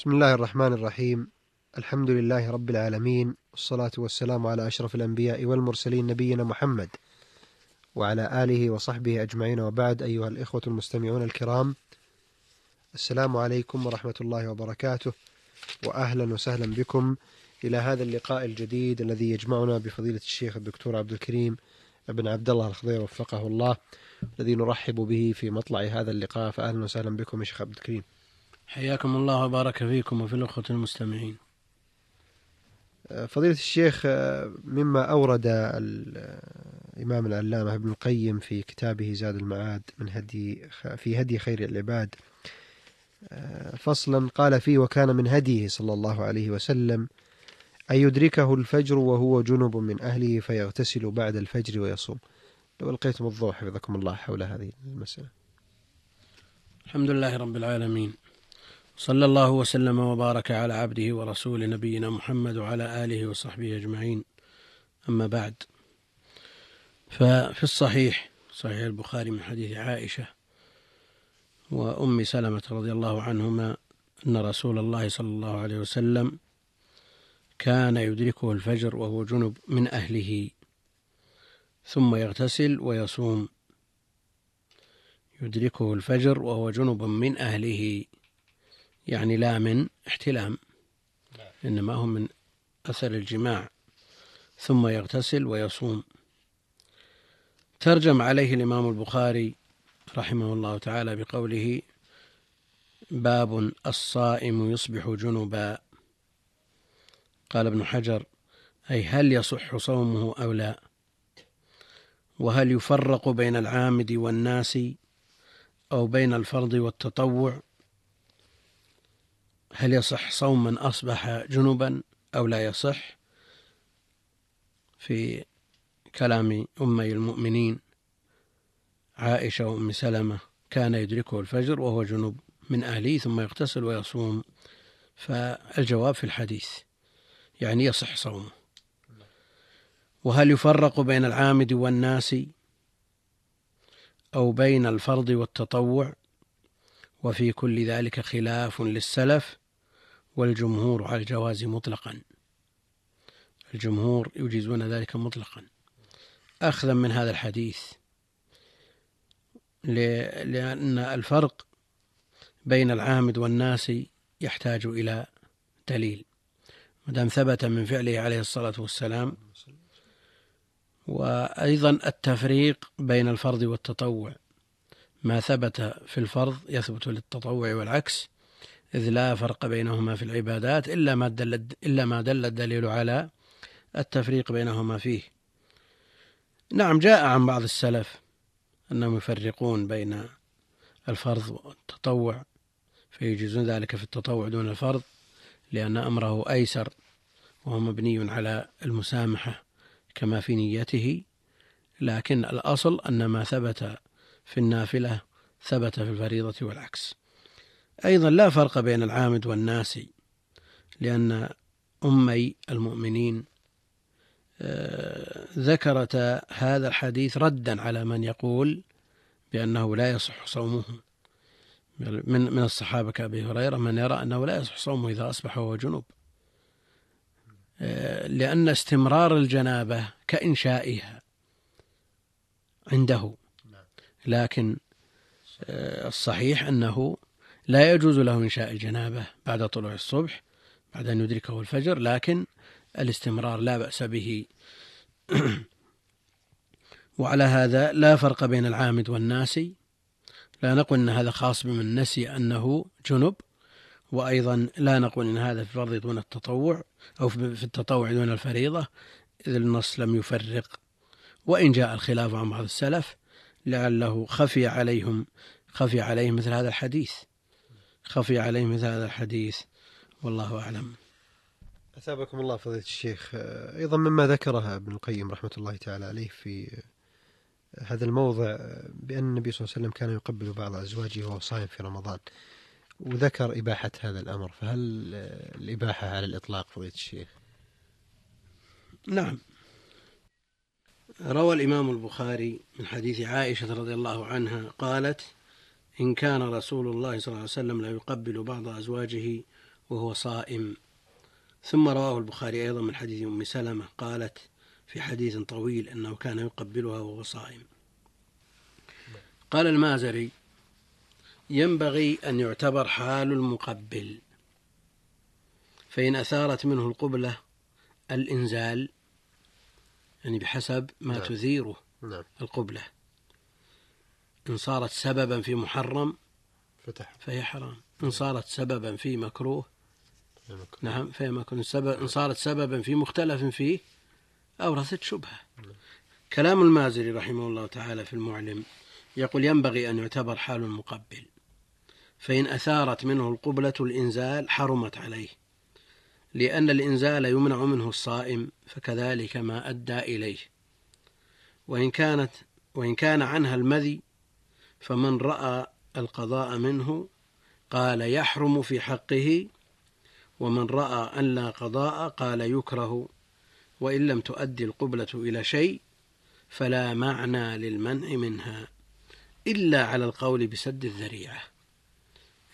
بسم الله الرحمن الرحيم. الحمد لله رب العالمين والصلاة والسلام على أشرف الأنبياء والمرسلين نبينا محمد وعلى آله وصحبه أجمعين وبعد. أيها الإخوة المستمعون الكرام السلام عليكم ورحمة الله وبركاته وأهلا وسهلا بكم إلى هذا اللقاء الجديد الذي يجمعنا بفضيلة الشيخ الدكتور عبد الكريم بن عبد الله الخضير وفقه الله الذي نرحب به في مطلع هذا اللقاء. فأهلا وسهلا بكم يا شيخ عبد الكريم. حياكم الله وبارك فيكم وفي الأخوة المستمعين. فضيلة الشيخ مما أورد الإمام العلامة ابن القيم في كتابه زاد المعاد من هدي في هدي خير العباد فصلا قال فيه وكان من هديه صلى الله عليه وسلم أن يدركه الفجر وهو جنب من أهله فيغتسل بعد الفجر ويصوم. لو ألقيتم الضوء حفظكم الله حول هذه المسألة. الحمد لله رب العالمين. صلى الله وسلم وبارك على عبده ورسوله نبينا محمد وعلى آله وصحبه أجمعين. أما بعد ففي الصحيح صحيح البخاري من حديث عائشة وأم سلمة رضي الله عنهما أن رسول الله صلى الله عليه وسلم كان يدركه الفجر وهو جنب من أهله ثم يغتسل ويصوم. يدركه الفجر وهو جنب من أهله. يعني لا من احتلام إنما هو من أثر الجماع ثم يغتسل ويصوم. ترجم عليه الإمام البخاري رحمه الله تعالى بقوله باب الصائم يصبح جنبا. قال ابن حجر أي هل يصح صومه أو لا؟ وهل يفرق بين العامد والناس أو بين الفرض والتطوع؟ هل يصح صوم من أصبح جنبا أو لا يصح؟ في كلام أمي المؤمنين عائشة وأم سلمة كان يدركه الفجر وهو جنوب من أهله ثم يغتسل ويصوم. فالجواب في الحديث يعني يصح صومه وهل يفرق بين العامد والناس أو بين الفرض والتطوع؟ وفي كل ذلك خلاف للسلف. والجمهور على الجواز مطلقا. الجمهور يجيزون ذلك مطلقا. أخذا من هذا الحديث. لأن الفرق بين العامد والناس يحتاج إلى دليل. ما دام ثبت من فعله عليه الصلاة والسلام وأيضا التفريق بين الفرض والتطوع. ما ثبت في الفرض يثبت للتطوع والعكس إذ لا فرق بينهما في العبادات إلا ما دل إلا ما دل الدليل على التفريق بينهما فيه. نعم جاء عن بعض السلف أنهم يفرقون بين الفرض والتطوع فيجيزون ذلك في التطوع دون الفرض لأن أمره أيسر وهو مبني على المسامحة كما في نيته لكن الأصل أن ما ثبت في النافلة ثبت في الفريضة والعكس أيضا لا فرق بين العامد والناسي لأن أمي المؤمنين آه، ذكرت هذا الحديث ردا على من يقول بأنه لا يصح صومه. من من الصحابة كأبي هريرة من يرى أنه لا يصح صومه إذا أصبح وهو جنوب. آه، لأن استمرار الجنابة كإنشائها عنده. لكن آه، الصحيح أنه لا يجوز له إنشاء الجنابة بعد طلوع الصبح بعد أن يدركه الفجر لكن الاستمرار لا بأس به. وعلى هذا لا فرق بين العامد والناسي لا نقول أن هذا خاص بمن نسي أنه جنب وأيضا لا نقول أن هذا في الفرض دون التطوع أو في التطوع دون الفريضة إذ النص لم يفرق. وإن جاء الخلاف عن بعض السلف لعله خفي عليهم خفي عليهم مثل هذا الحديث. خفي عليه مثل هذا الحديث. والله أعلم. أثابكم الله فضيلة الشيخ. أيضا مما ذكرها ابن القيم رحمة الله تعالى عليه في هذا الموضع بأن النبي صلى الله عليه وسلم كان يقبل بعض أزواجه وهو صائم في رمضان وذكر إباحة هذا الأمر. فهل الإباحة على الإطلاق فضيلة الشيخ؟ نعم. روى الإمام البخاري من حديث عائشة رضي الله عنها قالت إن كان رسول الله صلى الله عليه وسلم لا يقبل بعض أزواجه وهو صائم. ثم رواه البخاري أيضا من حديث أم سلمة قالت في حديث طويل أنه كان يقبلها وهو صائم. قال المازري ينبغي أن يعتبر حال المقبل فإن أثارت منه القبلة الإنزال يعني بحسب ما نعم. تثيره نعم. القبلة. إن صارت سببا في محرم فتح. فهي حرام. إن صارت سببا في مكروه نعم فهي مكروه. سبب إن صارت سببا في مختلف فيه أورثت شبهة. كلام المازري رحمه الله تعالى في المعلم يقول ينبغي أن يعتبر حال المقبل فإن أثارت منه القبلة الإنزال حرمت عليه لأن الإنزال يمنع منه الصائم فكذلك ما أدى إليه. وإن كانت وإن كان عنها المذي فمن رأى القضاء منه قال يحرم في حقه ومن رأى أن لا قضاء قال يكره وإن لم تؤدي القبلة إلى شيء فلا معنى للمنع منها إلا على القول بسد الذريعة.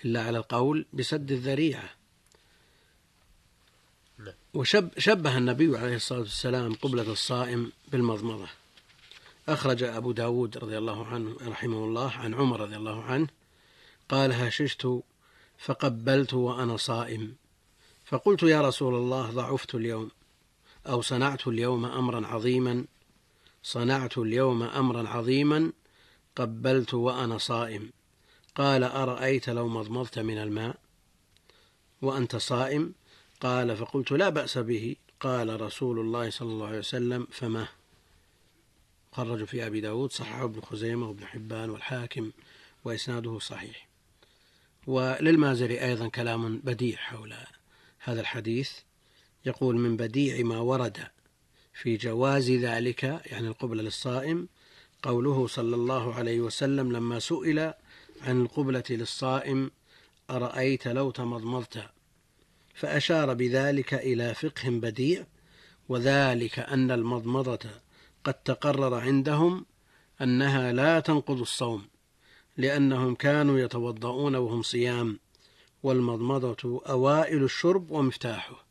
إلا على القول بسد الذريعة. وشبه النبي عليه الصلاة والسلام قبلة الصائم بالمضمضة. أخرج أبو داود رضي الله عنه رحمه الله عن عمر رضي الله عنه قال هششت فقبلت وأنا صائم فقلت يا رسول الله ضعفت اليوم أو صنعت اليوم أمرا عظيما صنعت اليوم أمرا عظيما قبلت وأنا صائم قال أرأيت لو مضمضت من الماء وأنت صائم قال فقلت لا بأس به قال رسول الله صلى الله عليه وسلم فما خرج في أبي داود صححه ابن خزيمة وابن حبان والحاكم وإسناده صحيح. وللمازري أيضا كلام بديع حول هذا الحديث. يقول من بديع ما ورد في جواز ذلك يعني القبلة للصائم قوله صلى الله عليه وسلم لما سئل عن القبلة للصائم أرأيت لو تمضمضت؟ فأشار بذلك إلى فقه بديع وذلك أن المضمضة قد تقرر عندهم أنها لا تنقض الصوم لأنهم كانوا يتوضؤون وهم صيام والمضمضة أوائل الشرب ومفتاحه.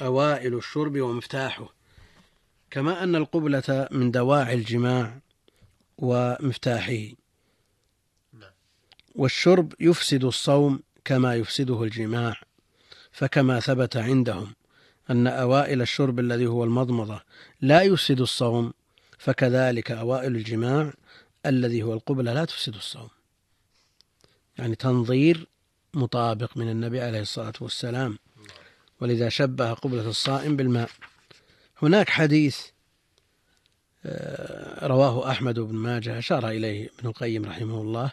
أوائل الشرب ومفتاحه. كما أن القبلة من دواعي الجماع ومفتاحه. والشرب يفسد الصوم كما يفسده الجماع فكما ثبت عندهم. أن أوائل الشرب الذي هو المضمضة لا يفسد الصوم فكذلك أوائل الجماع الذي هو القبلة لا تفسد الصوم. يعني تنظير مطابق من النبي عليه الصلاة والسلام. ولذا شبه قبلة الصائم بالماء. هناك حديث آه، رواه أحمد بن ماجه أشار إليه ابن القيم رحمه الله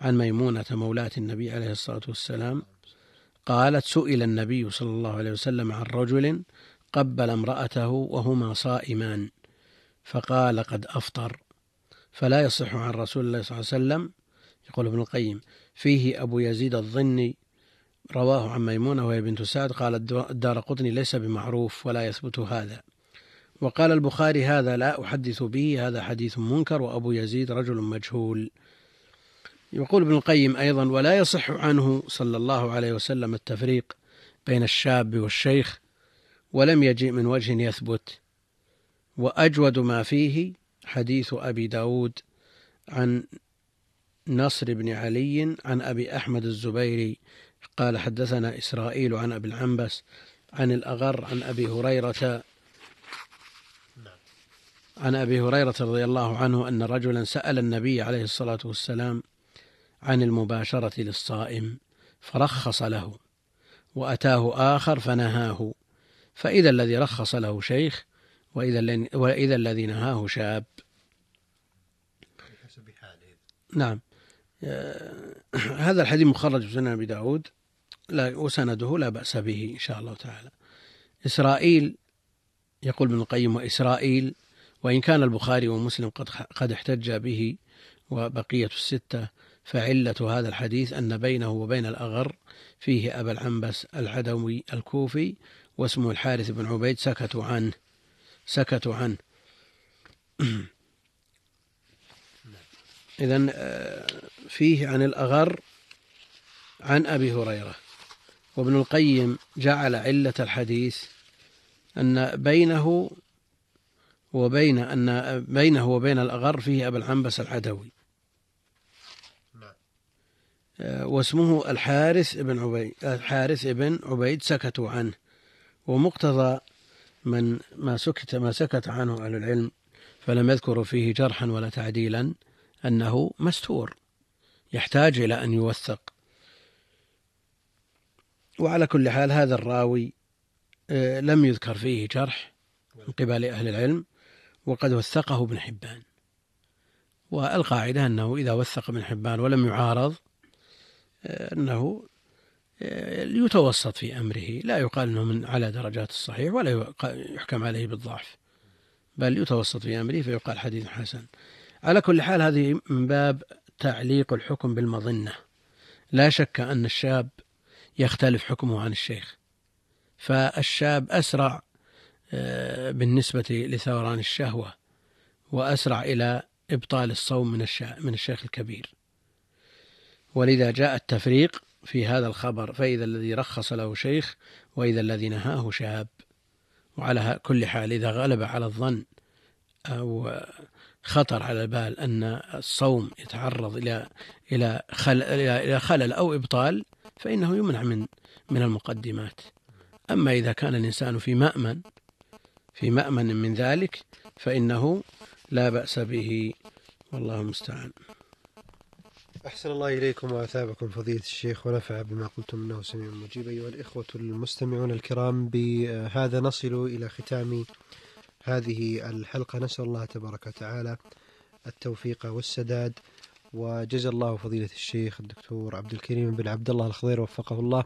عن ميمونة مولاة النبي عليه الصلاة والسلام قالت سئل النبي صلى الله عليه وسلم عن رجل قبل امرأته وهما صائمان فقال قد أفطر فلا يصح عن رسول الله صلى الله عليه وسلم يقول ابن القيم فيه أبو يزيد الظني رواه عن ميمونة وهي بنت سعد قال الدار قطني ليس بمعروف ولا يثبت هذا. وقال البخاري هذا لا أحدث به هذا حديث منكر وأبو يزيد رجل مجهول. يقول ابن القيم أيضا ولا يصح عنه صلى الله عليه وسلم التفريق بين الشاب والشيخ ولم يجئ من وجه يثبت. وأجود ما فيه حديث أبي داود عن نصر بن علي عن أبي أحمد الزبيري. قال حدثنا إسرائيل عن أبي العنبس عن الأغر عن أبي هريرة عن أبي هريرة رضي الله عنه أن رجلا سأل النبي عليه الصلاة والسلام عن المباشرة للصائم فرخص له وأتاه آخر فنهاه. فإذا الذي رخص له شيخ وإذا وإذا الذي نهاه شاب. نعم. آه، هذا الحديث مخرج في سنن أبي داود. لا وسنده لا بأس به إن شاء الله تعالى. إسرائيل يقول ابن القيم وإسرائيل وإن كان البخاري ومسلم قد قد احتج به وبقية الستة. فعلة هذا الحديث أن بينه وبين الأغر فيه أبا العنبس العدوي الكوفي واسمه الحارث بن عبيد سكتوا عنه. سكتوا عنه. إذا آه، فيه عن الأغر عن أبي هريرة. وابن القيم جعل علة الحديث أن بينه وبين أن بينه وبين الأغر فيه أبا العنبس العدوي. واسمه الحارث بن عبيد الحارث بن عبيد سكتوا عنه ومقتضى من ما سكت ما سكت عنه أهل العلم فلم يذكروا فيه جرحا ولا تعديلا أنه مستور يحتاج إلى أن يوثق. وعلى كل حال هذا الراوي آه، لم يذكر فيه جرح من قبل أهل العلم وقد وثقه ابن حبان. والقاعدة أنه إذا وثق ابن حبان ولم يعارض آه، أنه آه، يتوسط في أمره. لا يقال أنه من على درجات الصحيح ولا يحكم عليه بالضعف بل يتوسط في أمره فيقال حديث حسن. على كل حال هذه من باب تعليق الحكم بالمظنة. لا شك أن الشاب يختلف حكمه عن الشيخ فالشاب أسرع آه، بالنسبة لثوران الشهوة وأسرع إلى إبطال الصوم من من الشيخ الكبير. ولذا جاء التفريق في هذا الخبر فإذا الذي رخص له شيخ وإذا الذي نهاه شاب. وعلى كل حال إذا غلب على الظن أو خطر على البال أن الصوم يتعرض إلى إلى خلل, إلى خلل أو إبطال فإنه يمنع من من المقدمات. أما إذا كان الإنسان في مأمن في مأمن من ذلك فإنه لا بأس به. والله المستعان. أحسن الله إليكم وأثابكم فضيلة الشيخ ونفع بما قلتم إنه سميع مجيب أيها الإخوة المستمعون الكرام بهذا نصل إلى ختام هذه الحلقة. نسأل الله تبارك وتعالى التوفيق والسداد. وجزا الله فضيلة الشيخ الدكتور عبد الكريم بن عبد الله الخضير وفقه الله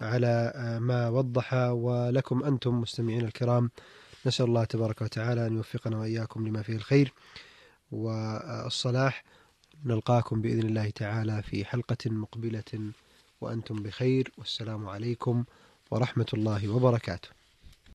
على ما وضح. ولكم أنتم مستمعين الكرام نسأل الله تبارك وتعالى أن يوفقنا وإياكم لما فيه الخير والصلاح. نلقاكم بإذن الله تعالى في حلقة مقبلة وأنتم بخير والسلام عليكم ورحمة الله وبركاته.